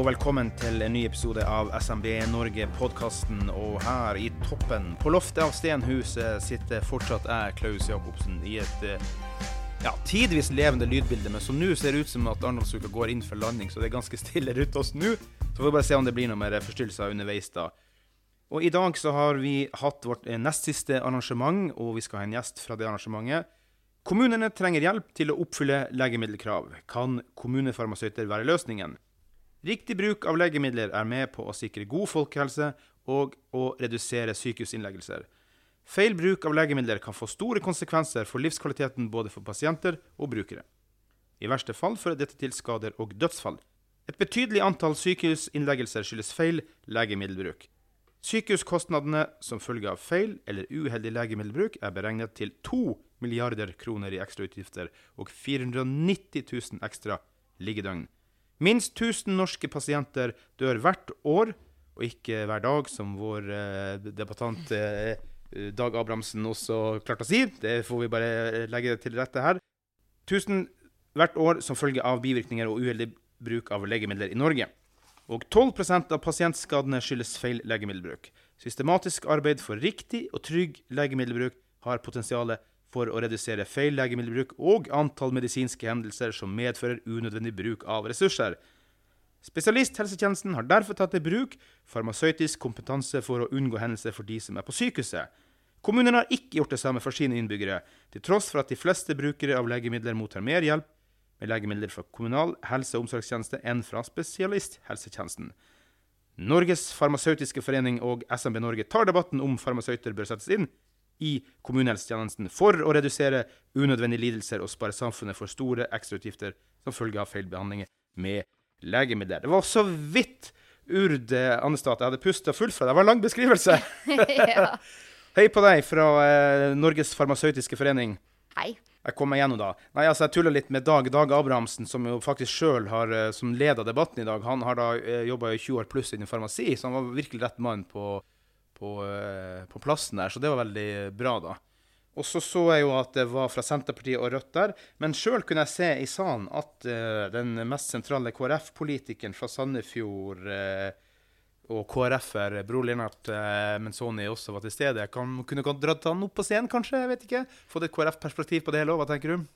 og velkommen til en ny episode av SMB Norge-podkasten. Og her i toppen, på loftet av Stenhuset, sitter fortsatt jeg, Klaus Jacobsen, i et eh, ja, tidvis levende lydbilde. Men som nå ser ut som at Arendalsuka går inn for landing, så det er ganske stille rundt oss nå. Så får vi bare se om det blir noe mer forstyrrelser underveis da. Og i dag så har vi hatt vårt eh, nest siste arrangement, og vi skal ha en gjest fra det arrangementet. Kommunene trenger hjelp til å oppfylle legemiddelkrav. Kan kommunefarmasøyter være løsningen? Riktig bruk av legemidler er med på å sikre god folkehelse og å redusere sykehusinnleggelser. Feil bruk av legemidler kan få store konsekvenser for livskvaliteten både for pasienter og brukere. I verste fall fører dette til skader og dødsfall. Et betydelig antall sykehusinnleggelser skyldes feil legemiddelbruk. Sykehuskostnadene som følge av feil eller uheldig legemiddelbruk er beregnet til 2 milliarder kroner i ekstrautgifter og 490 000 ekstra liggedøgn. Minst 1000 norske pasienter dør hvert år, og ikke hver dag, som vår eh, debattant eh, Dag Abrahamsen også klarte å si. Det får vi bare legge til rette her. 1000 hvert år som følge av bivirkninger og uheldig bruk av legemidler i Norge. Og 12% av pasientskadene skyldes feil legemiddelbruk. Systematisk arbeid for riktig og trygg legemiddelbruk har potensial for å redusere feil legemiddelbruk og antall medisinske hendelser som medfører unødvendig bruk av ressurser. Spesialisthelsetjenesten har derfor tatt i bruk farmasøytisk kompetanse for å unngå hendelser for de som er på sykehuset. Kommunene har ikke gjort det samme for sine innbyggere, til tross for at de fleste brukere av legemidler mottar mer hjelp med legemidler fra kommunal helse- og omsorgstjeneste enn fra spesialisthelsetjenesten. Norges farmasøytiske forening og SMB Norge tar debatten om farmasøyter bør settes inn i kommunehelsetjenesten for å redusere unødvendige lidelser og spare samfunnet for store ekstrautgifter som følge av feilbehandlinger med legemidler. Det var så vidt Urd at jeg hadde pusta fullt fra. Det var en lang beskrivelse. ja. Hei på deg fra eh, Norges farmasøytiske forening. Hei. Jeg kom meg gjennom da. Nei, altså Jeg tulla litt med Dag Dag Abrahamsen, som jo faktisk sjøl har eh, som leda debatten i dag. Han har da eh, jobba i 20 år pluss innen farmasi, så han var virkelig rett mann på på, eh, på, plassen der, så det var veldig bra, da. Og så så jeg jo at det var fra Senterpartiet og Rødt der, men sjøl kunne jeg se i salen at uh, den mest sentrale KrF-politikeren fra Sandefjord uh, og KrF-er, Bror Linnart uh, Menzoni, også var til stede. Kan, kunne dratt han opp på scenen, kanskje? jeg vet ikke. Fått et KrF-perspektiv på det hele òg, hva tenker du?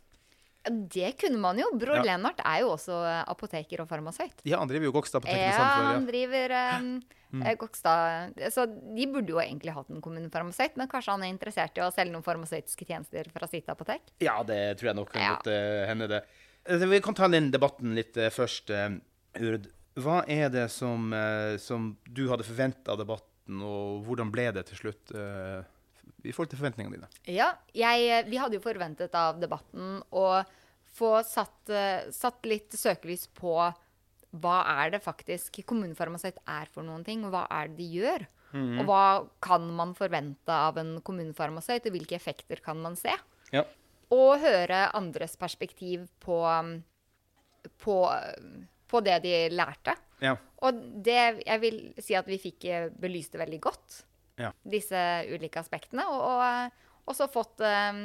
Det kunne man jo. Bror Ja. Lennart er jo også apoteker og farmasøyt. Ja, han driver jo Gokstad apotek samtidig, Ja, han driver um, mm. Gokstad Så de burde jo egentlig hatt en kommunefarmasøyt, men kanskje han er interessert i å selge noen farmasøytiske tjenester fra sitt apotek? Ja, det tror jeg nok kan Ja. godt uh, hende, det. Eh, Vi kan ta den debatten litt uh, først. uh, Urd. Hva er det som, eh, som du hadde forventa av debatten, og hvordan ble det til slutt eh, i forhold til forventningene dine? Ja, jeg, vi hadde jo forventet av debatten å få satt, eh, satt litt søkelys på hva er det faktisk kommunefarmasøyt er for noen ting, og hva er det de gjør? Og hva kan man forvente av en kommunefarmasøyt, og hvilke effekter kan man se? Ja. Og høre andres perspektiv på, på, på det de lærte. Ja. Og det, jeg vil si at vi fikk eh, belyst det veldig godt, Ja. disse ulike aspektene. Og, og også fått eh,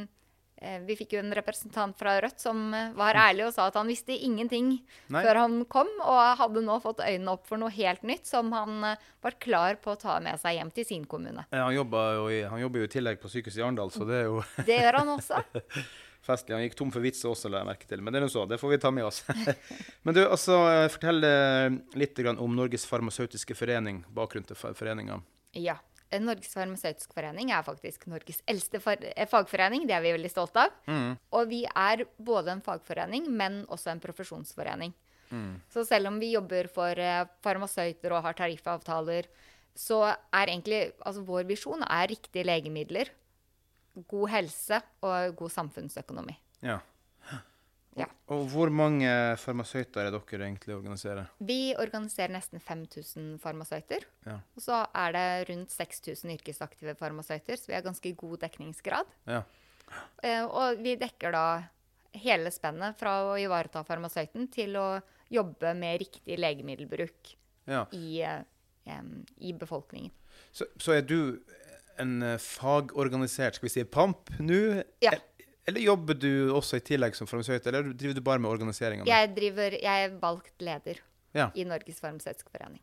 eh, Vi fikk jo en representant fra Rødt som eh, var ærlig og sa at han visste ingenting Nei. før han kom, og hadde nå fått øynene opp for noe helt nytt som han var klar på å ta med seg hjem til sin kommune. Han jobber jo, i, han jobber jo i tillegg på sykehuset i Arendal, så det er jo Det gjør han også. festlig. Han gikk tom for vitser også, la jeg merke til. Men det er nå så, det får vi ta med oss. Men du, altså, fortell litt om Norges farmasøytiske forening, bakgrunnen til foreninga. Ja. Eh, Norges farmasøytiske forening er faktisk Norges eldste eh, fagforening. Det er vi veldig stolte av. Mm. Og vi er både en fagforening, men også en profesjonsforening. Mm. Så selv om vi jobber for eh, farmasøyter og har tariffavtaler, så er egentlig altså vår visjon er riktige legemidler, god helse og god samfunnsøkonomi. Ja. Ja. Og hvor mange farmasøyter er dere egentlig organiserer? Vi organiserer nesten 5000 farmasøyter. Ja. Og så er det rundt 6000 yrkesaktive farmasøyter, så vi har ganske god dekningsgrad. Ja. Eh, og vi dekker da hele spennet fra å ivareta farmasøyten til å jobbe med riktig legemiddelbruk ja. i, um, i befolkningen. Så, så er du en eh, fagorganisert, skal vi si, PAMP nå? Ja. Eller jobber du også i tillegg som farmasøyt, eller driver du bare med organiseringen? Jeg, driver, jeg er valgt leder Ja. i Norges farmasøytiske forening.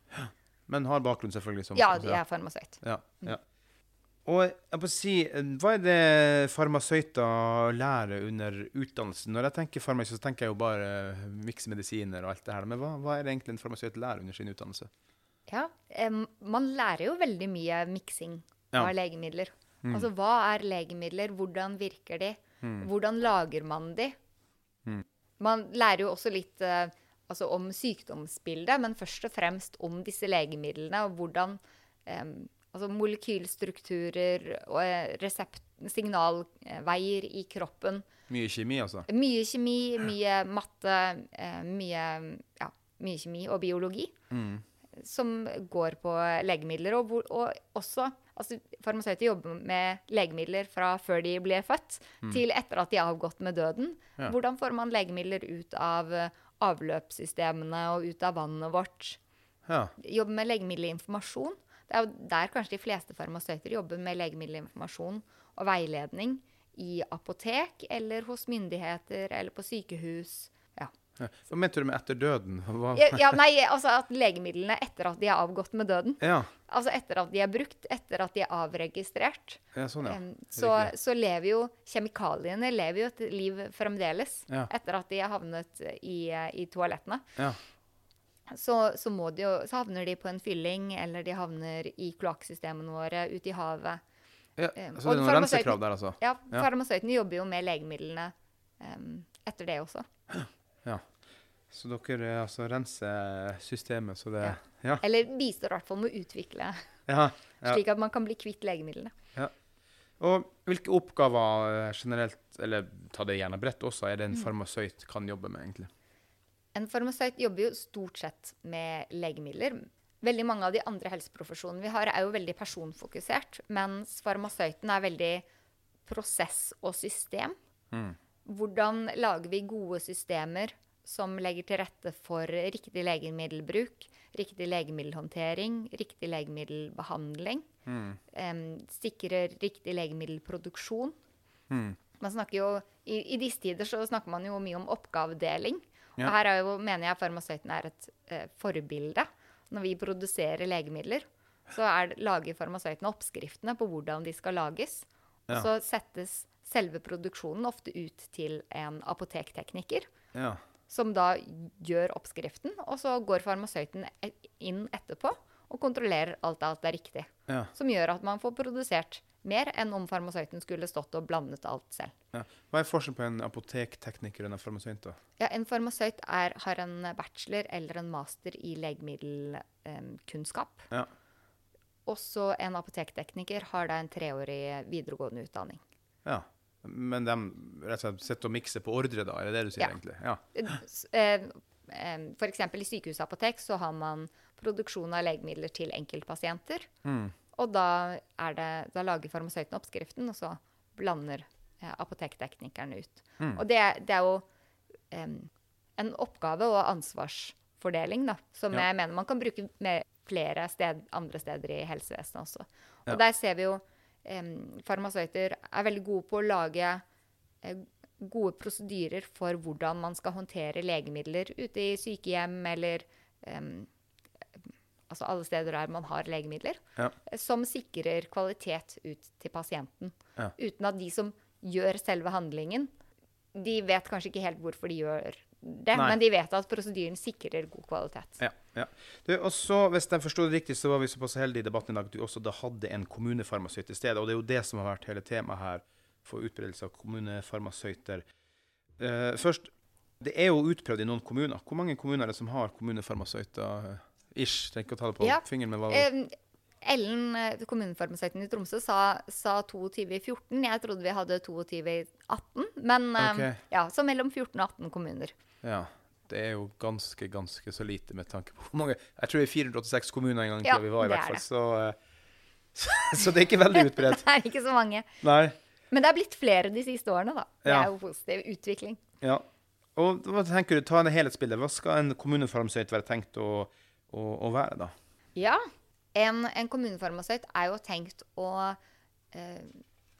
Men har bakgrunn selvfølgelig som Ja, jeg er farmasøyt. Ja, ja. Og jeg må si, hva er det farmasøyter lærer under utdannelsen? Når jeg tenker farmasøyt, så tenker jeg jo bare eh, mikse medisiner og alt det her. Men hva, hva er det egentlig en farmasøyt lærer under sin utdannelse? Ja, um, man lærer jo veldig mye miksing Ja. av legemidler. Mm. Altså hva er legemidler, hvordan virker de, hvordan lager man de? Mm. Man lærer jo også litt eh, altså om sykdomsbildet, men først og fremst om disse legemidlene og hvordan em, altså molekylstrukturer og eh, resept, signalveier i kroppen. Mye kjemi, altså? Mye kjemi, mye matte, eh, mye, ja, mye kjemi og biologi Mm. som går på legemidler. Og, og også altså, Farmasøyter jobber med legemidler fra før de ble født, til etter at de har avgått med døden. Ja. Hvordan får man legemidler ut av eh, avløpssystemene og ut av vannet vårt? Ja. Jobber med legemiddelinformasjon. Det er jo der kanskje de fleste farmasøyter jobber med legemiddelinformasjon og veiledning i apotek eller hos myndigheter eller på sykehus. Hva mente du med etter døden? Ja, ja, nei, altså at legemidlene etter at de har avgått med døden. Ja. Altså etter at de er brukt, etter at de er avregistrert. ja, sånn, ja. Så, så lever jo kjemikaliene lever jo et liv fremdeles. Etter at de har havnet i, i toalettene. Ja. Så, så, de jo, så havner de på en fylling, eller de havner i kloakksystemene våre, ute i havet. ja. Så det er noen rensekrav der, altså? Ja, Ja. farmasøytene jobber jo med legemidlene um, etter det også. Ja. Så dere eh, altså renser systemet, så det Ja. Ja. Eller bistår i hvert fall med å utvikle, ja. slik at man kan bli kvitt legemidlene. Ja. Og hvilke oppgaver eh, generelt, eller ta det gjerne bredt også, er det Mm. en farmasøyt kan jobbe med, egentlig? En farmasøyt jobber jo stort sett med legemidler. Veldig mange av de andre helseprofesjonene vi har, er jo veldig personfokusert, mens farmasøyten er veldig prosess og system. Mm. Hvordan lager vi gode systemer som legger til rette for riktig legemiddelbruk, riktig legemiddelhåndtering, riktig legemiddelbehandling, Mm. em, sikrer riktig legemiddelproduksjon. Mm. Man snakker jo, i, I disse tider så snakker man jo mye om oppgavedeling. Ja. Og her er jo, mener jeg farmasøyten er et eh, forbilde. Når vi produserer legemidler, så er, lager farmasøytene oppskriftene på hvordan de skal lages. Ja. Så settes selve produksjonen ofte ut til en apotektekniker, Ja. som da gjør oppskriften. Og så går farmasøyten e- inn etterpå og kontrollerer alt at det er riktig. Ja. Som gjør at man får produsert mer enn om farmasøyten skulle stått og blandet alt selv. ja. Hva er forskjellen på en apotektekniker og en farmasøyt? Ja, en farmasøyt er, har en bachelor eller en master i legemiddelkunnskap. Ja. Også en apotektekniker har da en treårig videregående utdanning. ja. Men de rett og slett sitter og mikser på ordre, da? Er det det du sier, Ja. egentlig? Ja. Eh, For eksempel i sykehusapotek så har man produksjon av legemidler til enkeltpasienter. Mm. Og da, det, da lager farmasøyten oppskriften, og så blander apotekteknikerne ut. Mm. Og det, det er jo um, en oppgave og ansvarsfordeling da, som Ja. jeg mener man kan bruke med flere sted, andre steder i helsevesenet også. Og Ja. der ser vi jo farmasøyter er veldig gode på å lage eh, gode prosedyrer for hvordan man skal håndtere legemidler ute i sykehjem eller em, altså alle steder der man har legemidler, Ja. eh, som sikrer kvalitet ut til pasienten. Ja. Uten at de som gjør selve handlingen, de vet kanskje ikke helt hvorfor de gjør det, Nei. men de vet at prosedyren sikrer god kvalitet. Ja. ja. Du, også, Hvis jeg forstod det riktig, så var vi såpass heldige i debatten i dag at du også da hadde en kommunefarmasøyt til stede. Og det er jo det som har vært hele temaet her for utbredelse av kommunefarmasøyter. Uh, først, det er jo utprøvd i noen kommuner. Hvor mange kommuner er det som har kommunefarmasøyter? eh, Ish, trenger ikke å ta det på Ja. fingeren, men hva Eh, Ellen, eh, kommunefarmasøyten i Tromsø, sa, sa 22 i 14. Jeg trodde vi hadde 22 i 18. Men okay. Ok. ja, så mellom 14 og 18 kommuner. Ja. Det er jo ganske, ganske så lite med tanke på hvor mange Jeg tror det er 486 kommuner en gang Ja, vi var, i hvert er fall. Så, eh, så det er ikke veldig utbredt. det er ikke så mange. Nei. Men det er blitt flere de siste årene, da. Det Ja. er jo positiv utvikling. Ja. Og hva tenker du, ta en helhetsbilde. Hva skal en kommunefarmasøyt være tenkt å, å, å være, da? Ja. En, en kommunefarmasøyt er jo tenkt å eh,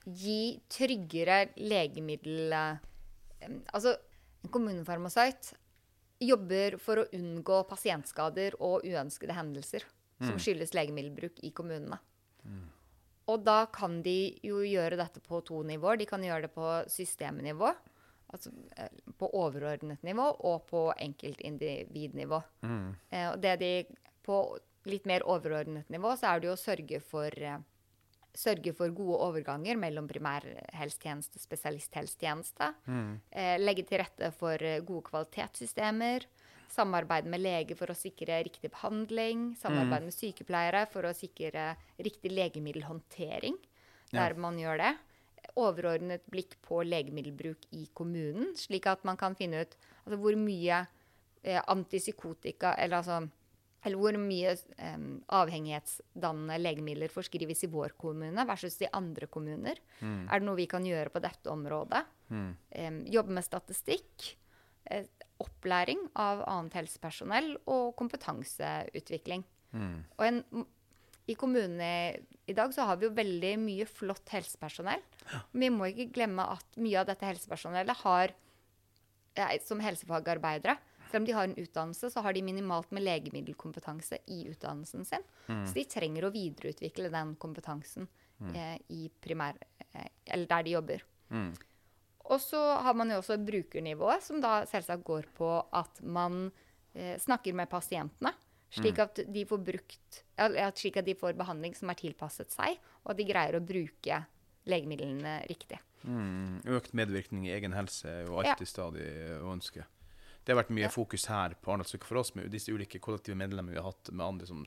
gi tryggere legemiddel... eh, altså, en kommunefarmasøyt jobber for å unngå pasientskader og uønskede hendelser som skyldes legemiddelbruk i kommunene. Og da kan de jo gjøre dette på to nivåer. De kan gjøre det på systemnivå, altså eh, på overordnet nivå, og på enkeltindividnivå. Eh, og det de På litt mer overordnet nivå så er det jo å sørge for eh, Sørge for gode overganger mellom primærhelsetjeneste og spesialisthelsetjeneste. Eh, legge til rette for eh, gode kvalitetssystemer. Samarbeide med lege for å sikre riktig behandling. Samarbeide med sykepleiere for å sikre riktig legemiddelhåndtering der man gjør det. Overordnet blikk på legemiddelbruk i kommunen, slik at man kan finne ut altså, hvor mye eh, antipsykotika eller altså eller hvor mye eh, avhengighetsdannende legemidler forskrives i vår kommune versus i andre kommuner. Er det noe vi kan gjøre på dette området? Eh, jobbe med statistikk. Eh, opplæring av annet helsepersonell og kompetanseutvikling. Og en, i kommunene i dag så har vi jo veldig mye flott helsepersonell. Ja. vi må ikke glemme at mye av dette helsepersonellet har eh, som helsefagarbeidere selv om de har en utdannelse, så har de minimalt med legemiddelkompetanse i utdannelsen sin. Så de trenger å videreutvikle den kompetansen eh, i primær... Eh, eller der de jobber. Og så har man jo også brukernivået, som da selvsagt går på at man eh, snakker med pasientene. Slik at de får brukt eller slik at de får behandling som er tilpasset seg, og at de greier å bruke legemidlene riktig. Mm, økt medvirkning i egen helse er jo Ja. alltid stadig å ønske. Det har vært mye fokus her på Arendalsuka for oss med disse ulike kollektive medlemmer vi har hatt med andre som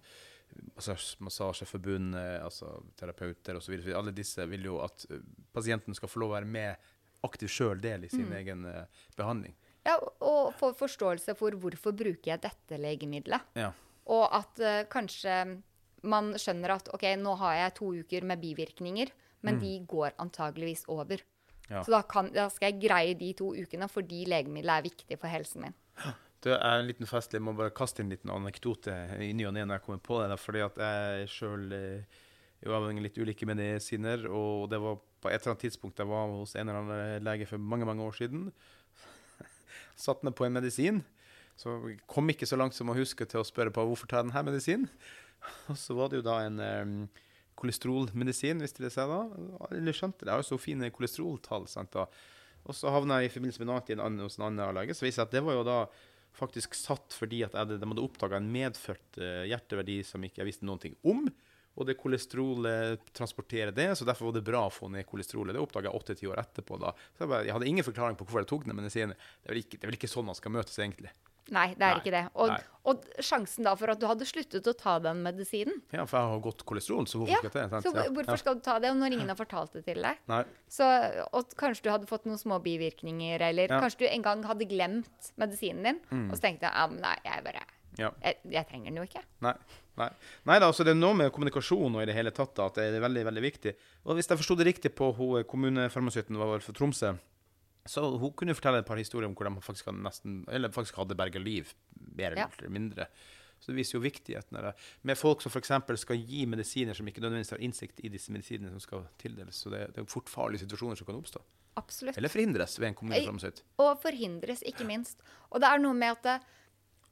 massasje- Massasjeforbund, eh, altså terapeuter osv. Alle disse vil jo at eh, pasienten skal få lov å være med aktivt sjøl del i sin Mm. egen eh, behandling. Ja, og få forståelse for hvorfor bruker jeg dette legemiddelet. Ja. Og at uh, kanskje man skjønner at OK, nå har jeg to uker med bivirkninger, men de går antageligvis over. Ja. Så da, kan, da skal jeg greie de to ukene fordi legemiddelet er viktig for helsen min. Det er en liten fest. jeg må bare kaste inn en liten anekdote i ny og ne når jeg kommer på det. fordi at jeg sjøl er jo avhengig av litt ulike medisiner. Og det var på et eller annet tidspunkt jeg var hos en eller annen lege for mange mange år siden. Satt ned på en medisin. Så kom ikke så langt som å huske til å spørre på hvorfor tar jeg denne medisinen. Og så var det jo da en um, kolesterolmedisin, visste det seg da. Eller skjønte det. Jeg har jo så fine kolesteroltall. sant da. Og så havna jeg i forbindelse med noe annet i en annen, hos en annen lege. Så viser det at det var jo da faktisk satt fordi at jeg de hadde oppdaga en medfødt eh, hjerteverdi som ikke jeg visste noen ting om. Og det kolesterolet transporterer det, så derfor var det bra å få ned kolesterolet. Det oppdaga jeg åtte-ti år etterpå. da. Så jeg, bare, jeg hadde ingen forklaring på hvorfor jeg tok den medisinen. Det er vel ikke, det er vel ikke sånn man skal møtes, egentlig. Nei, det er Nei, ikke det. Og, og sjansen da for at du hadde sluttet å ta den medisinen Ja, For jeg har godt kolesterol, så hvorfor Ja, skal jeg det? Så Ja, hvorfor skal du ta det når ingen har fortalt det til deg? Nei. Så, og kanskje du hadde fått noen små bivirkninger, eller Ja. kanskje du en gang hadde glemt medisinen din, og så tenkte jeg nei, jeg bare Ja. jeg, jeg trenger den jo ikke. Nei. Nei. Nei da, altså det er noe med kommunikasjon og i det hele tatt at det er veldig veldig viktig. Og Hvis jeg forsto det riktig på kommunefarmasøyten fra Tromsø, så hun kunne fortelle et par historier om hvor de faktisk hadde, nesten, eller faktisk hadde berga liv, mer Ja. eller mindre. Så det viser jo viktigheten av det. Med folk som f.eks. skal gi medisiner som ikke nødvendigvis har innsikt i disse medisinene som skal tildeles. Så det, det er fort farlige situasjoner som kan oppstå. Absolutt. Eller forhindres ved en kommunefarmasøyt. Og forhindres, ikke minst. Og det er noe med at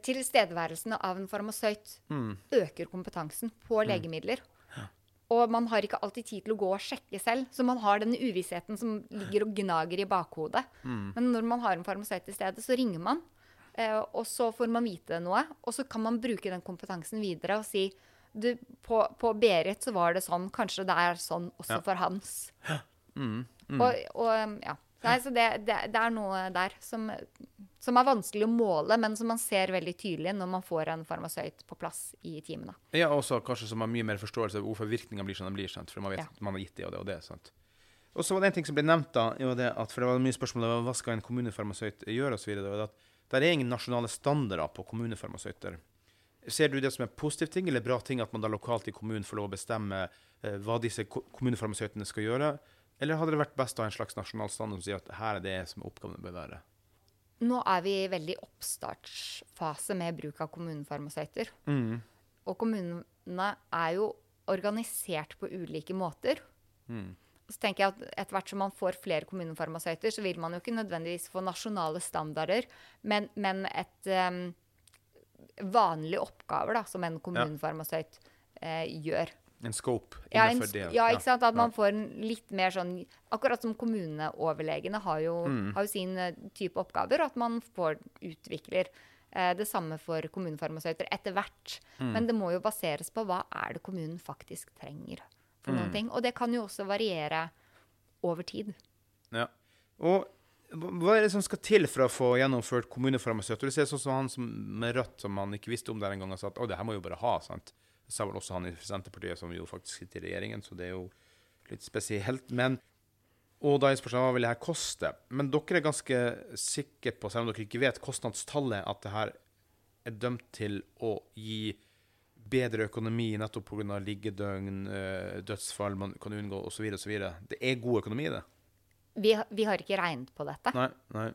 tilstedeværelsen av en farmasøyt øker kompetansen på legemidler. Og man har ikke alltid tid til å gå og sjekke selv, så man har denne uvissheten som ligger og gnager i bakhodet. Men når man har en farmasøyt til stede, så ringer man. Eh, og så får man vite noe, og så kan man bruke den kompetansen videre og si du, på, på Berit så var det sånn, kanskje det er sånn også Ja. for Hans. Mm. Mm. Og, og ja. Nei, så det, det, det er noe der som, som er vanskelig å måle, men som man ser veldig tydelig når man får en farmasøyt på plass i teamene. Ja, også kanskje som har mye mer forståelse av hvorfor virkningene blir som de blir. Sant? For man vet Ja. at man har gitt det og det og det. Sant? Og så var det en ting som ble nevnt, da, jo det at, for det var mye spørsmål om hva skal en kommunefarmasøyt gjøre osv. Det er ingen nasjonale standarder på kommunefarmasøyter. Ser du det som en positiv ting eller bra ting at man da lokalt i kommunen får lov å bestemme eh, hva disse kommunefarmasøytene skal gjøre? Eller hadde det vært best å ha en slags nasjonal standard som sier at her er det som oppgavene bør være? Nå er vi i veldig oppstartsfase med bruk av kommunefarmasøyter. Mm. Og kommunene er jo organisert på ulike måter. Mm. Så tenker jeg at Etter hvert som man får flere kommunefarmasøyter, så vil man jo ikke nødvendigvis få nasjonale standarder, men, men et um, vanlig oppgave da, som en kommunefarmasøyt eh, gjør. En scope Ja, en, det. ja, ikke sant? At man får en litt mer sånn Akkurat som kommuneoverlegene har jo, Mm. har jo sin eh, type oppgaver, at man får utvikler eh, det samme for kommunefarmasøyter etter hvert. Mm. Men det må jo baseres på hva er det kommunen faktisk trenger for Mm. noen ting. Og det kan jo også variere over tid. Ja. Og hva hva er det som skal til for å få gjennomført kommunefarmasøyter? Du ser sånn som han som med Rødt, som han ikke visste om der engang, og sa at å, det her må jo bare ha. sant? Sa vel også han i Senterpartiet, som jo faktisk sitter i regjeringen, så det er jo litt spesielt. Men og da er spørsmålet hva vil det her koste? Men dere er ganske sikre på, selv om dere ikke vet kostnadstallet, at det her er dømt til å gi bedre økonomi nettopp pga. liggedøgn, eh, dødsfall man kan unngå osv. osv. Det er god økonomi i det? Vi, vi har ikke regnet på dette. Nei. nei.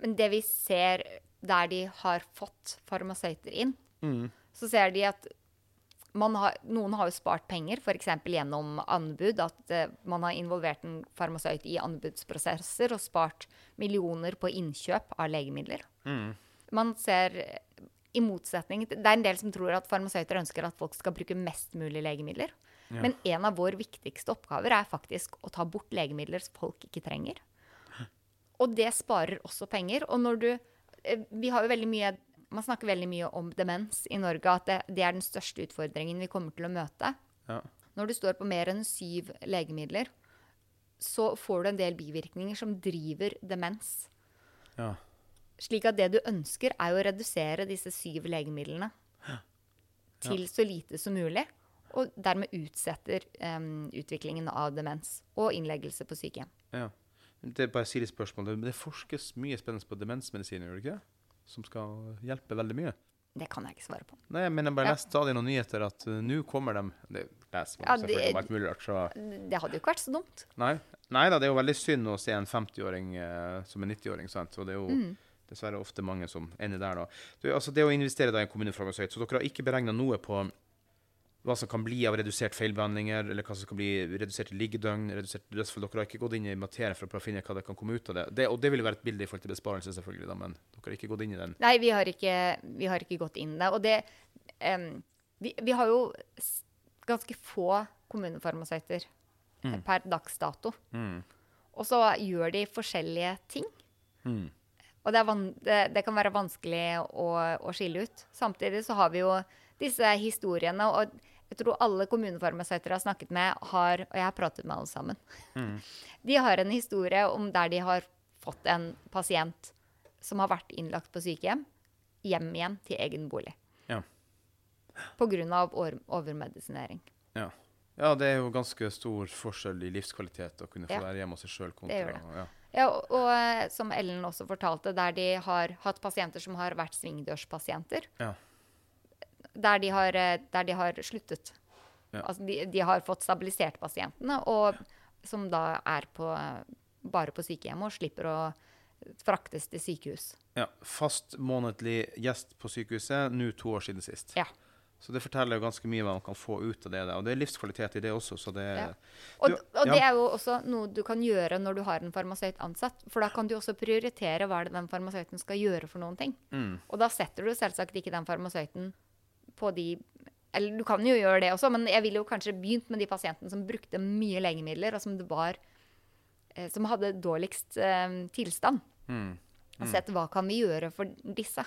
Men det vi ser der de har fått farmasøyter inn, Mm. så ser de at har, noen har jo spart penger, f.eks. gjennom anbud. At eh, man har involvert en farmasøyt i anbudsprosesser og spart millioner på innkjøp av legemidler. Mm. Man ser, eh, i motsetning Det er en del som tror at farmasøyter ønsker at folk skal bruke mest mulig legemidler. Ja. Men en av våre viktigste oppgaver er faktisk å ta bort legemidler som folk ikke trenger. Og det sparer også penger. Og når du eh, Vi har jo veldig mye Man snakker veldig mye om demens i Norge, at det, det er den største utfordringen vi kommer til å møte. Ja. Når du står på mer enn syv legemidler, så får du en del bivirkninger som driver demens. ja. Slik at det du ønsker, er å redusere disse syv legemidlene til så lite som mulig. Og dermed utsetter um, utviklingen av demens og innleggelse på sykehjem. ja. Det er bare litt spørsmål. Det, det forskes mye spennende på demensmedisin, gjør det ikke? Som skal hjelpe veldig mye. Det kan jeg ikke svare på. Nei, men jeg bare Ja. leste stadig noen nyheter at uh, nå kommer de Det leser man Ja, selvfølgelig det- mulig rart, så Det hadde jo ikke vært så dumt. Nei. Nei da, det er jo veldig synd å se en 50-åring uh, som en 90-åring, sant. Og det er jo Mm. dessverre ofte mange som ender der, da. Du, altså det å investere da i en kommunefarmasøyt, så dere har ikke beregna noe på hva som kan bli av redusert feilbehandlinger, eller hva som kan bli redusert liggedøgn, redusert dødsfall. Dere har ikke gått inn i materien for å finne hva det kan komme ut av det. det og det vil være et bilde i forhold til besparelse, selvfølgelig, da, men dere har ikke gått inn i den. Nei, vi har ikke, vi har ikke gått inn i det. Og det um, vi, vi har jo ganske få kommunefarmasøyter Mm. per dags dato. Mm. Og så gjør de forskjellige ting. Mm. Og det, van det, det kan være vanskelig å, å skille ut. Samtidig så har vi jo disse historiene, og jeg tror alle kommunefarmasøyter jeg har snakket med, har Og jeg har pratet med alle sammen. Mm. De har en historie om der de har fått en pasient som har vært innlagt på sykehjem, hjem igjen til egen bolig. Ja. Av overmedisinering. Ja. ja, det er jo ganske stor forskjell i livskvalitet å kunne få Ja. være hjemme hos seg sjøl ja. Ja, og, og eh, som Ellen også fortalte, der de har hatt pasienter som har vært svingdørspasienter. Ja. Der, de har, eh, der de har sluttet. Ja. Altså de, de har fått stabilisert pasientene, og som da er på, bare på sykehjem og slipper å fraktes til sykehus. ja. Fast månedlig gjest på sykehuset, nå to år siden sist. Ja. Så det forteller jo ganske mye hva man kan få ut av det. Og det er livskvalitet i det også, så det Ja. Og, Du- og ja. det er jo også noe du kan gjøre når du har en farmasøyt ansatt. For da kan du også prioritere hva den farmasøyten skal gjøre for noen ting. mm. Og da setter du selvsagt ikke den farmasøyten på de Eller du kan jo gjøre det også, men jeg ville jo kanskje begynt med de pasientene som brukte mye legemidler, og som det var eh, Som hadde dårligst eh, tilstand. Mm. Og sett hva kan vi gjøre for disse.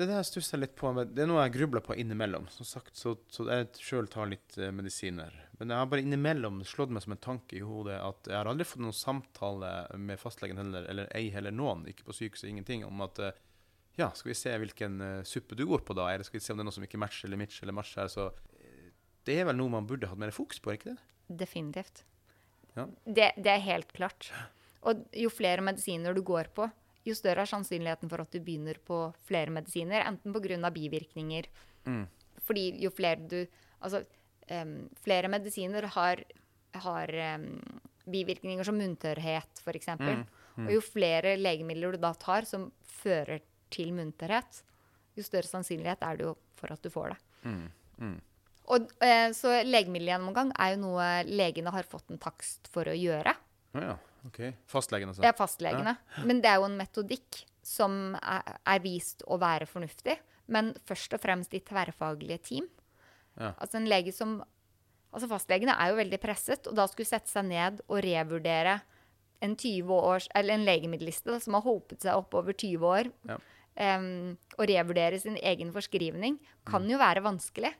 Det der stusser jeg litt på. Det er noe jeg grubler på innimellom. Som sagt, så, så jeg sjøl tar litt eh, medisiner. Men jeg har bare innimellom slått meg som en tanke i hodet at jeg har aldri fått noen samtale med fastlegen heller, eller ei heller noen, ikke på sykehuset, ingenting, om at eh, ja, skal vi se hvilken uh, suppe du går på da, eller skal vi se om det er noe som ikke matcher eller mitcher eller matcher. Så eh, det er vel noe man burde hatt mer fokus på, er ikke det? Definitivt. Ja. Det, det er helt klart. Og jo flere medisiner du går på, jo større er sannsynligheten for at du begynner på flere medisiner, enten pga. bivirkninger. Mm. Fordi jo flere du Altså, um, flere medisiner har, har um, bivirkninger som munntørrhet, f.eks. Mm, Og jo flere legemidler du da tar som fører til munterhet, jo større sannsynlighet er det jo for at du får det. Mm. Mm. Og, eh, så legemiddelgjennomgang er jo noe legene har fått en takst for å gjøre. Ja, ja, OK. Fastlegene, altså. Ja, fastlegene. fastlegene. Men det er jo en metodikk som er, er vist å være fornuftig. Men først og fremst i tverrfaglige team. Ja. Altså en lege som Altså fastlegene er jo veldig presset, og da skulle sette seg ned og revurdere en 20 års, eller en legemiddelliste da, som har hopet seg opp over 20 år, Ja. Em, og revurdere sin egen forskrivning, kan jo være vanskelig.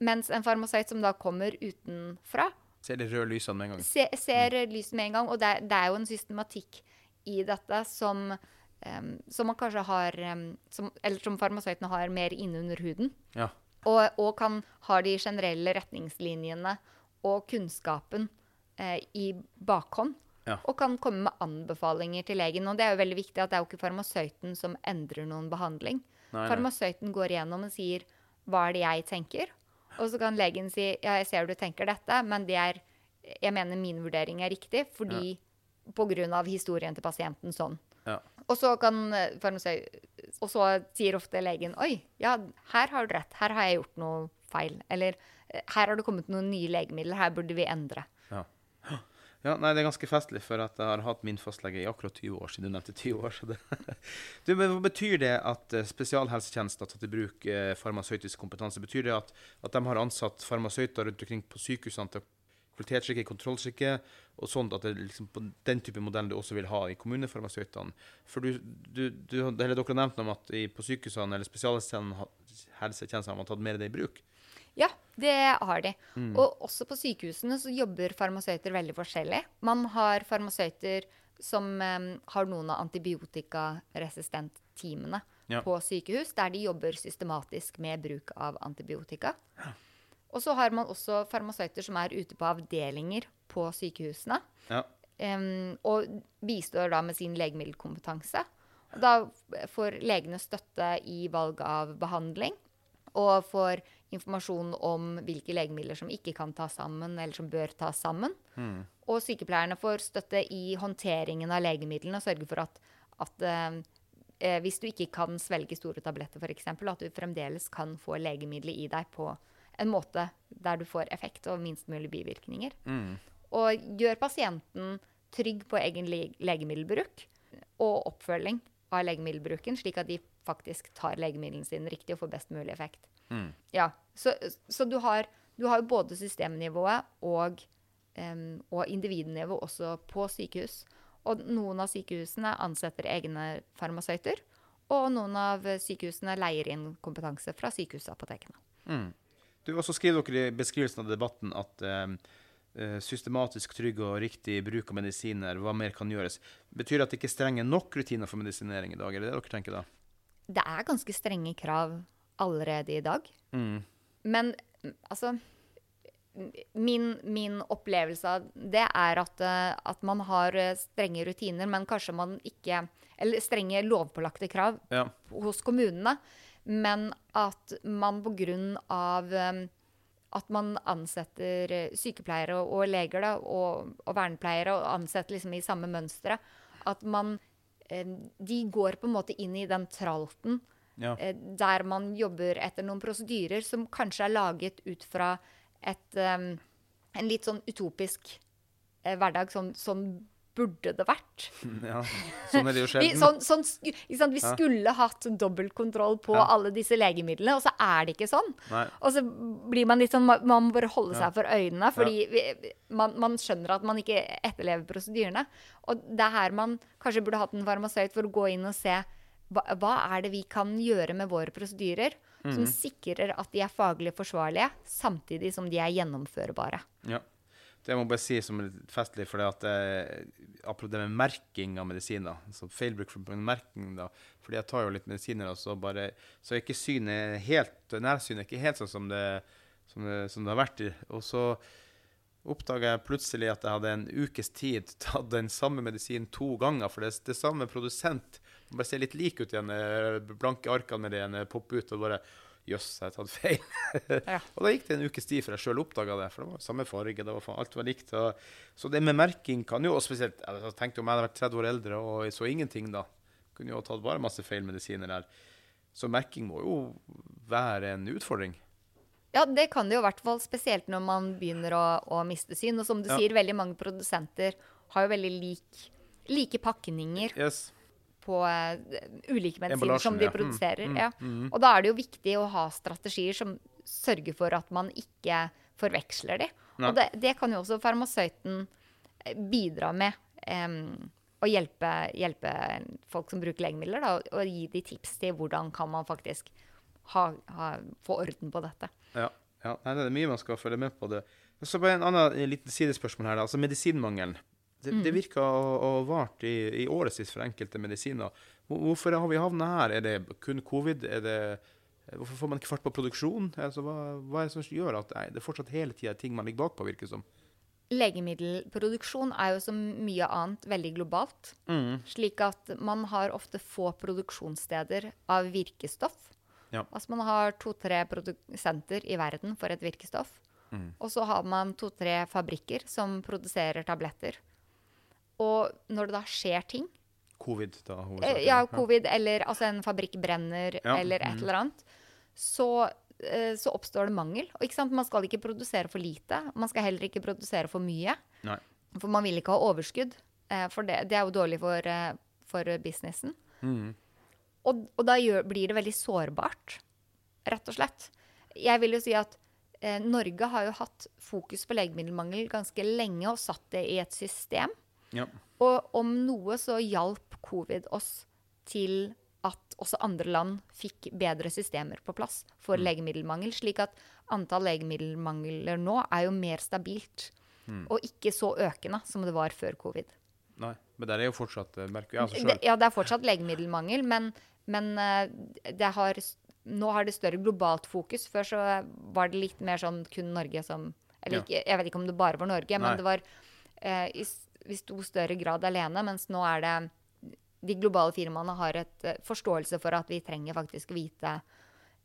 Mens en farmasøyt som da kommer utenfra, Ser de røde lysene med en gang. se, ser lyset med en gang. Og det, det er jo en systematikk i dette som, um, som man kanskje har um, som, Eller som farmasøytene har mer innunder huden. Ja. Og, og kan ha de generelle retningslinjene og kunnskapen eh, i bakhånd. Ja. Og kan komme med anbefalinger til legen. Og det er jo veldig viktig at det er jo ikke farmasøyten som endrer noen behandling. Nei. Farmasøyten går igjennom og sier 'hva er det jeg tenker'? Og så kan legen si 'ja, jeg ser du tenker dette, men det er, jeg mener min vurdering er riktig fordi på grunn av historien til pasienten sånn'. Ja. Og så kan eh. Og så sier ofte legen 'oi, ja, her har du rett. Her har jeg gjort noe feil'. Eller eh, 'her har det kommet noen nye legemidler. Her burde vi endre'. Ja. nei, det er ganske festlig, for at jeg har hatt min fastlege i akkurat 20 år, siden du nevnte 20 år. Det. Du, men hva betyr det at spesialhelsetjenester spesialhelsetjenesten har tatt i bruk eh, farmasøytisk kompetanse? Betyr det at, at de har ansatt farmasøyter rundt omkring på sykehusene til kvalitetssjekke, kontrollsjekke, og sånn at det liksom på den type modell du også vil ha i kommunefarmasøytene? For du, du, du, dere har nevnt om at i, på sykehusene eller spesialhelsetjenestene har man tatt mer av det i bruk. Ja, det har de. Og også på sykehusene så jobber farmasøyter veldig forskjellig. Man har farmasøyter som um, har noen av antibiotikaresistentteamene Ja. på sykehus, der de jobber systematisk med bruk av antibiotika. Og så har man også farmasøyter som er ute på avdelinger på sykehusene. Ja. Um, og bistår da med sin legemiddelkompetanse. Og da får legene støtte i valg av behandling, og får informasjon om hvilke legemidler som ikke kan tas sammen, eller som bør tas sammen. Og sykepleierne får støtte i håndteringen av legemidlene, og sørge for at, at eh, eh, hvis du ikke kan svelge store tabletter, f.eks., at du fremdeles kan få legemiddelet i deg på en måte der du får effekt og minst mulig bivirkninger. Og gjør pasienten trygg på egen le- legemiddelbruk og oppfølging av legemiddelbruken, slik at de faktisk tar legemidlene sine riktig og får best mulig effekt. Ja, Så, så du, har, du har jo både systemnivået og, um, og individnivå også på sykehus. Og noen av sykehusene ansetter egne farmasøyter. Og noen av sykehusene leier inn kompetanse fra sykehusapotekene. Du, også skriver dere i beskrivelsen av debatten at eh, eh, systematisk trygg og riktig bruk av medisiner, hva mer kan gjøres? Betyr det at det ikke er strenge nok rutiner for medisinering i dag? Er det det dere tenker da? Det er ganske strenge krav allerede i dag. Mm. Men altså min, min opplevelse av det er at, eh, at man har eh, strenge rutiner, men kanskje man ikke Eller strenge lovpålagte krav Ja. hos kommunene. Men at man på grunn av eh, at man ansetter sykepleiere og, og leger da, og, og vernepleiere og ansetter liksom i samme mønstre, at man De går på en måte inn i den tralten Ja. eh, der man jobber etter noen prosedyrer som kanskje er laget ut fra et, um, en litt sånn utopisk eh, hverdag. Sånn, sånn burde det vært. Ja, sånn er det jo Vi, sånn, sånn, sant? vi Ja. skulle hatt dobbeltkontroll på Ja. alle disse legemidlene, og så er det ikke sånn. Nei. Og så blir man litt sånn Man må bare holde Ja. seg for øynene, fordi vi, man, man skjønner at man ikke etterlever prosedyrene. Og det er her man kanskje burde hatt en farmasøyt for å gå inn og se hva, hva er det vi kan gjøre med våre prosedyrer som Mhm. sikrer at de er faglig forsvarlige, samtidig som de er gjennomførbare. Ja. Det må jeg bare si som litt festlig, for det at eh, apropos det med merking av medisiner, altså feilbruk for merking, da, fordi jeg tar jo litt medisiner, og så bare, så er ikke synet helt, nærsynet er ikke helt sånn som det, som det, som det har vært, og så oppdaga jeg plutselig at jeg hadde en ukes tid tatt den samme medisin to ganger, for det er det samme produsent, bare ser litt lik ut igjen, eh, blanke arkene med det eh, popper ut, og bare, jøss, jeg har tatt feil. Ja. Og da gikk det en ukes tid før jeg sjøl oppdaga det, for det var samme farge. det var Alt var likt. Og, så det med merking kan jo og spesielt Jeg tenkte tenkt om jeg hadde vært 30 år eldre og så ingenting, da. Kunne jo ha tatt bare masse feil medisiner der. Så merking må jo være en utfordring. Ja, det kan det jo i hvert fall, spesielt når man begynner å, å miste syn. Og som du Ja. sier, veldig mange produsenter har jo veldig lik, like pakninger Yes. På eh, ulike medisiner som de. Mm, produserer. mm, ja. mm. Og da er det jo viktig å ha strategier som sørger for at man ikke forveksler de. Og det, det kan jo også farmasøyten eh, bidra med. Um, å hjelpe, hjelpe folk som bruker legemidler, da, og gi de tips til hvordan kan man faktisk ha, ha, få orden på dette. Ja. ja. Nei, det er mye man skal følge med på. det. Så bare en annen liten sidespørsmål her. da. Altså medisinmangelen. Det, det virker å ha vart i, i årevis for enkelte medisiner. Hvorfor har vi havna her? Er det kun covid? Er det, hvorfor får man ikke fart på produksjonen? Altså, hva, hva er det som gjør at nei, det fortsatt hele tida er ting man ligger bakpå, virker som? Legemiddelproduksjon er jo som mye annet veldig globalt. Slik at man har ofte få produksjonssteder av virkestoff. Ja. Altså man har to-tre produsenter i verden for et virkestoff. Mm. Og så har man to-tre fabrikker som produserer tabletter. Og når det da skjer ting, Covid, da. eh, hovedsakelig. ja, covid, eller altså en fabrikk brenner, Ja, eller et mhm. eller annet, så, eh, så oppstår det mangel. Og ikke sant? man skal ikke produsere for lite. Man skal heller ikke produsere for mye. Nei. For man vil ikke ha overskudd. Eh, for det, det er jo dårlig for, for businessen. Mm. Og, og da gjør, blir det veldig sårbart, rett og slett. Jeg vil jo si at eh, Norge har jo hatt fokus på legemiddelmangel ganske lenge og satt det i et system. Ja. Og om noe så hjalp covid oss til at også andre land fikk bedre systemer på plass for legemiddelmangel, slik at antall legemiddelmangler nå er jo mer stabilt. Og ikke så økende som det var før covid. Nei. Men der er jo fortsatt eh, merker jeg altså Det, ja, det er fortsatt legemiddelmangel, men, men eh, det har, nå har det større globalt fokus. Før så var det litt mer sånn kun Norge som Eller Ja. ikke, jeg vet ikke om det bare var Norge, Nei. men det var eh, i, i stor større grad alene. Mens nå er det De globale firmaene har et eh, forståelse for at vi trenger faktisk vite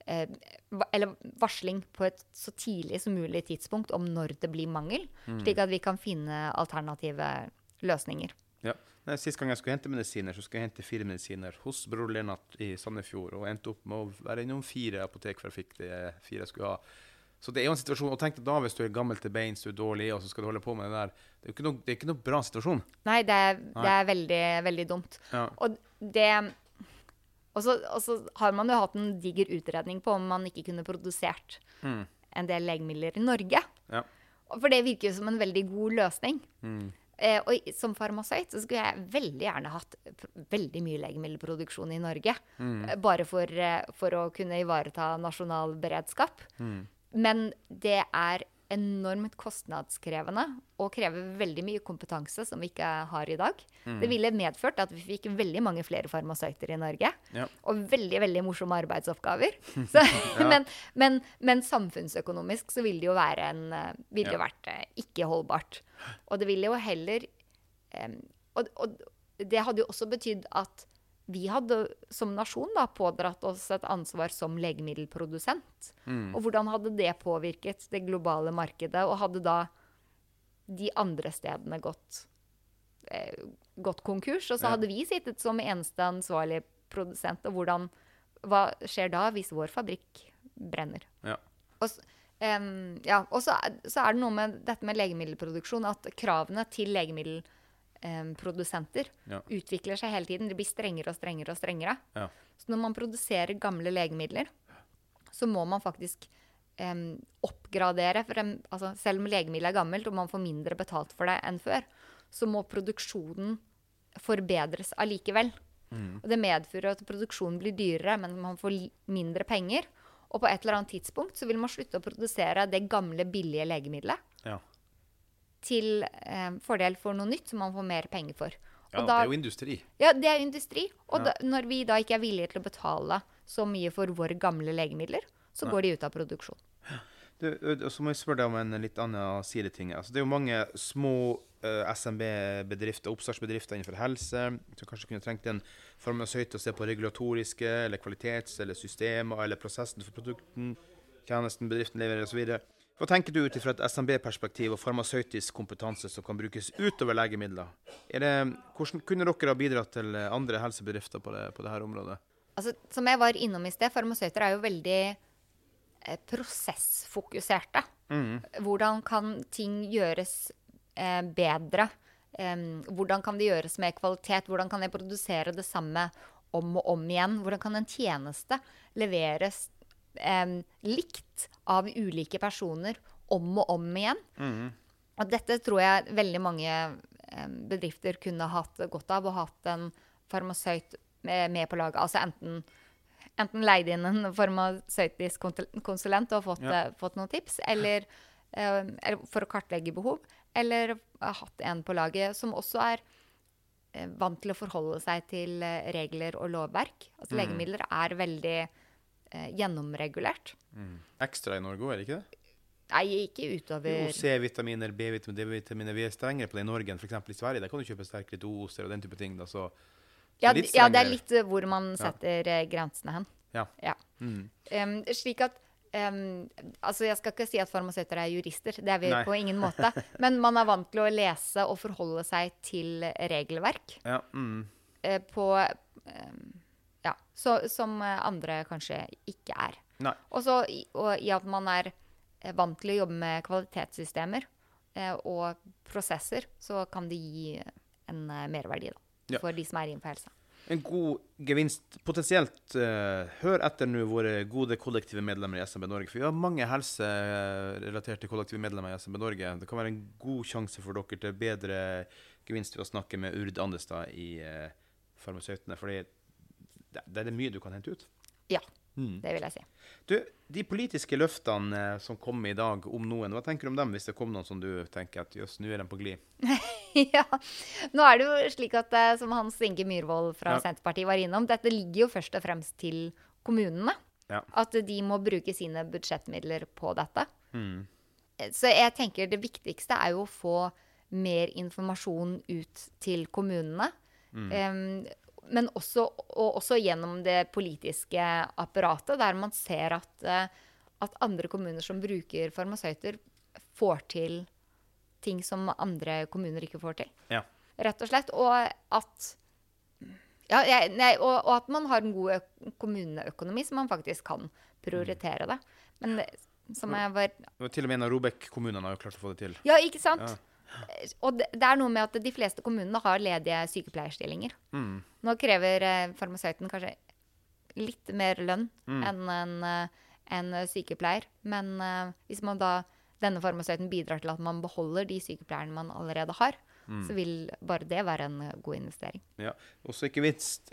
eh, eller varsling på et så tidlig som mulig tidspunkt om når det blir mangel, Mm. slik at vi kan finne alternative løsninger. Ja. Nei, Sist gang jeg skulle hente medisiner, så skulle jeg hente fire medisiner hos bror Lennart i Sandefjord, og endte opp med å være innom fire apotek før jeg fikk de fire jeg skulle ha. Så det er jo en situasjon, og tenk deg da hvis du er gammel til beins, du er dårlig, og så skal du holde på med det der. Det er jo ikke noe, det ikke noe bra situasjon. Nei, det er, Nei. det er veldig, veldig dumt. Ja. Og det Og så og så har man jo hatt en diger utredning på om man ikke kunne produsert Mm. en del legemidler i Norge. Ja. For det virker jo som en veldig god løsning. Mm. Eh, og som farmasøyt så skulle jeg veldig gjerne hatt veldig mye legemiddelproduksjon i Norge. Mm. Bare for, eh, for å kunne ivareta nasjonal beredskap. Mm. Men det er enormt kostnadskrevende og krever veldig mye kompetanse som vi ikke har i dag. Mm. Det ville medført at vi fikk veldig mange flere farmasøyter i Norge. Ja. Og veldig veldig morsomme arbeidsoppgaver. Så, Ja. men, men, men samfunnsøkonomisk så ville det jo være en, eh, ville Ja. vært eh, ikke holdbart. Og det ville jo heller um, og, og det hadde jo også betydd at vi hadde som nasjon da pådratt oss et ansvar som legemiddelprodusent. Mm. Og hvordan hadde det påvirket det globale markedet, og hadde da de andre stedene gått, eh, gått konkurs? Og så Ja. hadde vi sittet som eneste ansvarlige produsent, og hvordan, hva skjer da hvis vår fabrikk brenner? Ja. Og, um, ja, og så, så er det noe med dette med legemiddelproduksjon, at kravene til legemiddelprodusenter Ja. utvikler seg hele tiden. De blir strengere og strengere og strengere. Ja. Så når man produserer gamle legemidler, så må man faktisk um, oppgradere. For em, altså, selv om legemiddelet er gammelt og man får mindre betalt for det enn før, så må produksjonen forbedres allikevel. Og det medfører at produksjonen blir dyrere, men man får mindre penger. Og på et eller annet tidspunkt så vil man slutte å produsere det gamle, billige legemiddelet Ja. Til eh, fordel for noe nytt som man får mer penger for. ja, Og det er jo industri. ja, det er industri. Og Ja. da, når vi da ikke er villige til å betale så mye for våre gamle legemidler, så går de ut av produksjon. Du, så må jeg spørre deg om en litt annen sideting. Altså, det er jo mange små uh, SMB-bedrifter, oppstartsbedrifter innenfor helse, som kanskje kunne trengt en farmasøyt å se på regulatoriske eller kvalitets- eller systemer eller prosessen for produkten, tjenesten bedriften leverer osv. Hva tenker du ut fra et SMB-perspektiv og farmasøytisk kompetanse som kan brukes utover legemidler? Er det, hvordan kunne dere ha bidratt til andre helsebedrifter på det, på dette området? Altså, som jeg var innom i sted, farmasøyter er jo veldig eh, prosessfokuserte. Hvordan kan ting gjøres eh, bedre? Eh, hvordan kan det gjøres med kvalitet? Hvordan kan jeg produsere det samme om og om igjen? Hvordan kan en tjeneste leveres em, likt av ulike personer om og om igjen? Og dette tror jeg veldig mange eh, bedrifter kunne hatt godt av, å hatt en farmasøyt med, med på laget. Altså enten, enten leid inn en farmasøytisk konsulent og fått, Ja. eh, fått noen tips, eller, eh, eller for å kartlegge behov, eller ha hatt en på laget som også er eh, vant til å forholde seg til eh, regler og lovverk. Altså Legemidler er veldig eh, gjennomregulert. Ekstra i Norge òg, er det ikke det? Nei, ikke utover Jo, C-vitaminer, B-vitaminer, D-vitaminer. Vi er strengere på det i Norge enn f.eks. i Sverige. Der kan du kjøpe sterkere doser og den type ting. Da, så Ja, litt ja, det er litt eh, hvor man setter ja. grensene hen. Ja. Ja. Mm. Um, slik at um, Altså, jeg skal ikke si at farmasøyter er jurister, det er vi Nei. på ingen måte. Men man er vant til å lese og forholde seg til regelverk ja. Mm. Uh, på em, Ja, så, som eh, andre kanskje ikke er. Nei. Også, og i at man er eh, vant til å jobbe med kvalitetssystemer eh, og prosesser, så kan det gi en eh, merverdi da, Ja. for de som er innenfor helse. En god gevinst potensielt. eh, hør etter nå våre gode kollektive medlemmer i SMB Norge. For vi har mange helserelaterte kollektive medlemmer i SMB Norge. Det kan være en god sjanse for dere til bedre gevinst ved å snakke med Urd Andestad i uh, Farmasøytene. For det, det er mye du kan hente ut. Ja, Mm. det vil jeg si. Du, de politiske løftene eh, som kom i dag om noen, hva tenker du om dem hvis det kom noen som du tenker at jøss, nå er de på glid? ja. Nå er det jo slik at, eh, som Hans Inge Myhrvold fra Ja. Senterpartiet var innom, dette ligger jo først og fremst til kommunene. Ja. At de må bruke sine budsjettmidler på dette. Mm. Eh, Så jeg tenker det viktigste er jo å få mer informasjon ut til kommunene. Em, men også, og også gjennom det politiske apparatet, der man ser at, eh, at andre kommuner som bruker farmasøyter, får til ting som andre kommuner ikke får til. Ja. Rett og slett. Og at ja, jeg, nei, og, og at man har en god kommuneøkonomi, så man faktisk kan prioritere det. Men det, som jeg var til og med en av Robek-kommunene har jo klart å få det til. Ja, ikke sant? Ja. Og det, det er noe med at de fleste kommunene har ledige sykepleierstillinger. Mm. Nå krever eh, farmasøyten kanskje litt mer lønn Mm. enn en, eh, en sykepleier. Men eh, hvis man da, denne farmasøyten bidrar til at man beholder de sykepleierne man allerede har, Mm. så vil bare det være en eh, god investering. Ja. Og så ikke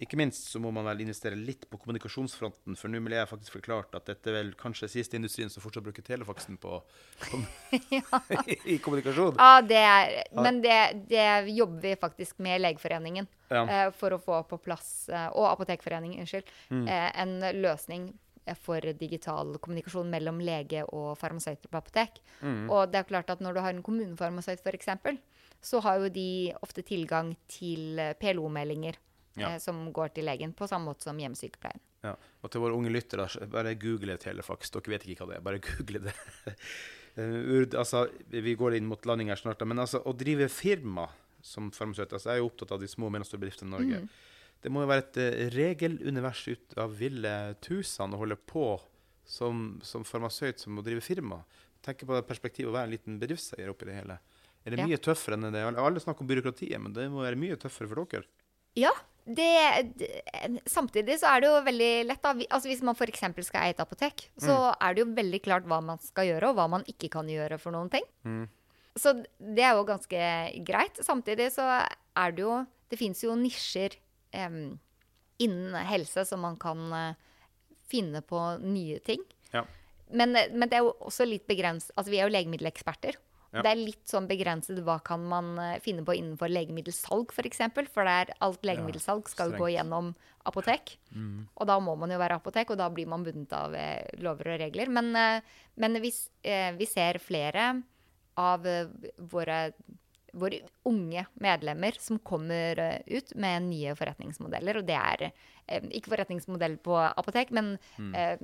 ikke minst så må man vel investere litt på kommunikasjonsfronten, for nå vil jeg faktisk forklart at dette er vel kanskje siste industrien som fortsatt bruker telefaksen på, på i kommunikasjon. Ja, det er, men det, det jobber vi faktisk med Legeforeningen Ja. eh, for å få på plass, eh, og Apotekforeningen, unnskyld, Mm. en løsning for digital kommunikasjon mellom lege og farmasøyter på apotek. Mm. Og det er klart at når du har en kommunefarmasøyt f.eks., så har jo de ofte tilgang til eh, PLO-meldinger Ja. eh, som går til legen, på samme måte som hjemmesykepleien. Ja. Og til våre unge lyttere, bare google telefax. Dere vet ikke hva det er, bare google det. Eh, Urd, altså, vi går inn mot landing her snart, men altså, å drive firma som farmasøyt altså, Jeg er jo opptatt av de små og mellomstore bedriftene i Norge. Det må jo være et eh, regelunivers ut av ville tusen å holde på som, som farmasøyt som må drive firma. Tenk på det perspektivet å være en liten bedriftseier oppi det hele. Er det Ja. mye tøffere enn det? Alle snakker om byråkratiet, men det må være mye tøffere for dere. Ja. Det, det, samtidig så er det jo veldig lett. da. Altså Hvis man f.eks. skal eie et apotek, så er det jo veldig klart hva man skal gjøre, og hva man ikke kan gjøre for noen ting. Så det er jo ganske greit. Samtidig så er det jo Det fins jo nisjer eh, innen helse som man kan eh, finne på nye ting. Ja. Men, men det er jo også litt begrenset Altså, vi er jo legemiddeleksperter. Ja. Det er litt sånn begrenset hva kan man eh, finne på innenfor legemiddelsalg, f.eks. For, eksempel, for det er, alt legemiddelsalg skal jo gå gjennom apotek. Og da må man jo være apotek, og da blir man bundet av eh, lover og regler. Men, eh, men vi, eh, vi ser flere av våre, våre unge medlemmer som kommer eh, ut med nye forretningsmodeller. Og det er eh, ikke forretningsmodell på apotek, men eh,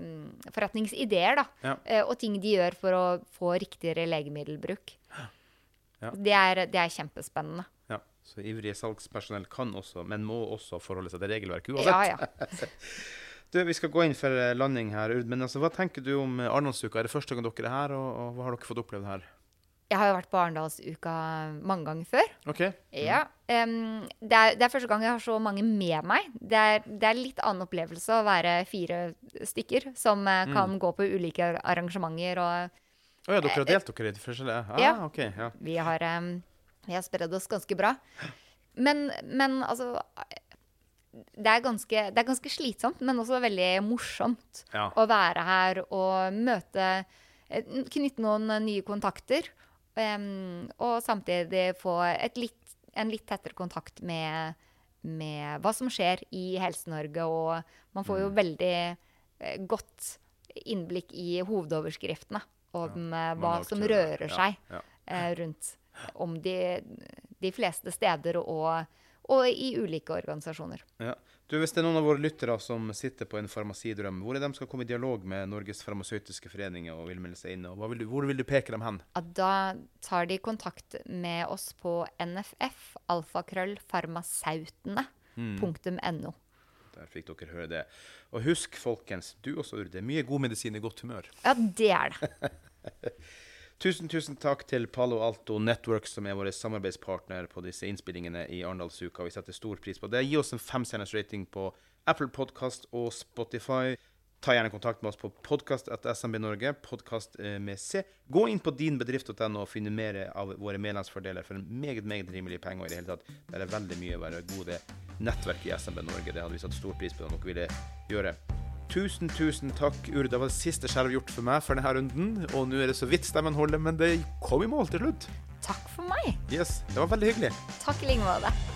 forretningsideer, da. Ja. Eh, og ting de gjør for å få riktigere legemiddelbruk. Ja. Det, er, det er kjempespennende. Ja, Så ivrige salgspersonell kan også, men må også forholde seg til regelverket uansett. Ja, ja. Du, Vi skal gå inn for landing her, Urd, men altså, hva tenker du om Arendalsuka? Er det første gang dere er her, og, og hva har dere fått opplevd her? Jeg har jo vært på Arendalsuka mange ganger før. OK? Ja. um, det, er, det er første gang jeg har så mange med meg. Det er, det er litt annen opplevelse å være fire stykker som eh, kan gå på ulike arrangementer. Og Å ja, dere har delt dere i forskjellige ah, Ja. OK. Ja. vi har, um, vi har spredd oss ganske bra. Men, men altså det er, ganske, det er ganske slitsomt, men også veldig morsomt Ja. å være her og møte eh, Knytte noen nye kontakter. Em, og samtidig få litt, en litt tettere kontakt med, med hva som skjer i Helse-Norge. Og man får jo veldig eh, godt innblikk i hovedoverskriftene om eh, hva som rører Ja, seg ja. eh, rundt om de, de fleste steder og, og i ulike organisasjoner. Ja. Du, Hvis det er noen av våre lyttere som sitter på en farmasidrøm, hvor er de skal komme i dialog med Norges farmasøytiske forening og vil melde seg inn? og vil du, Hvor vil du peke dem hen? Ja, da tar de kontakt med oss på NFF, alfakrøllfarmasautene.no. Der fikk dere høre det. Og husk, folkens, du også, Urde, mye god medisin i godt humør. Ja, det er det. Tusen, tusen takk til Palo Alto Network, som er vår samarbeidspartner på disse innspillingene i Arendalsuka. Vi setter stor pris på det. Gi oss en femstjerners rating på Apple Podcast og Spotify. Ta gjerne kontakt med oss på podkast.smbnorge, podkast eh, med C. Gå inn på dinbedrift.no og finne mer av våre medlemsfordeler for en meget meget rimelig penger. i det hele tatt. Det er veldig mye å være gode nettverk i SMB Norge. Det hadde vi satt stor pris på om dere ville gjøre. Tusen, tusen takk, Uri. Det var det siste skjerv gjort for meg for denne runden. Og nå er det så vidt stemmen holder, men det kom i mål til slutt. Takk for meg. Yes, Det var veldig hyggelig. Takk i like måte.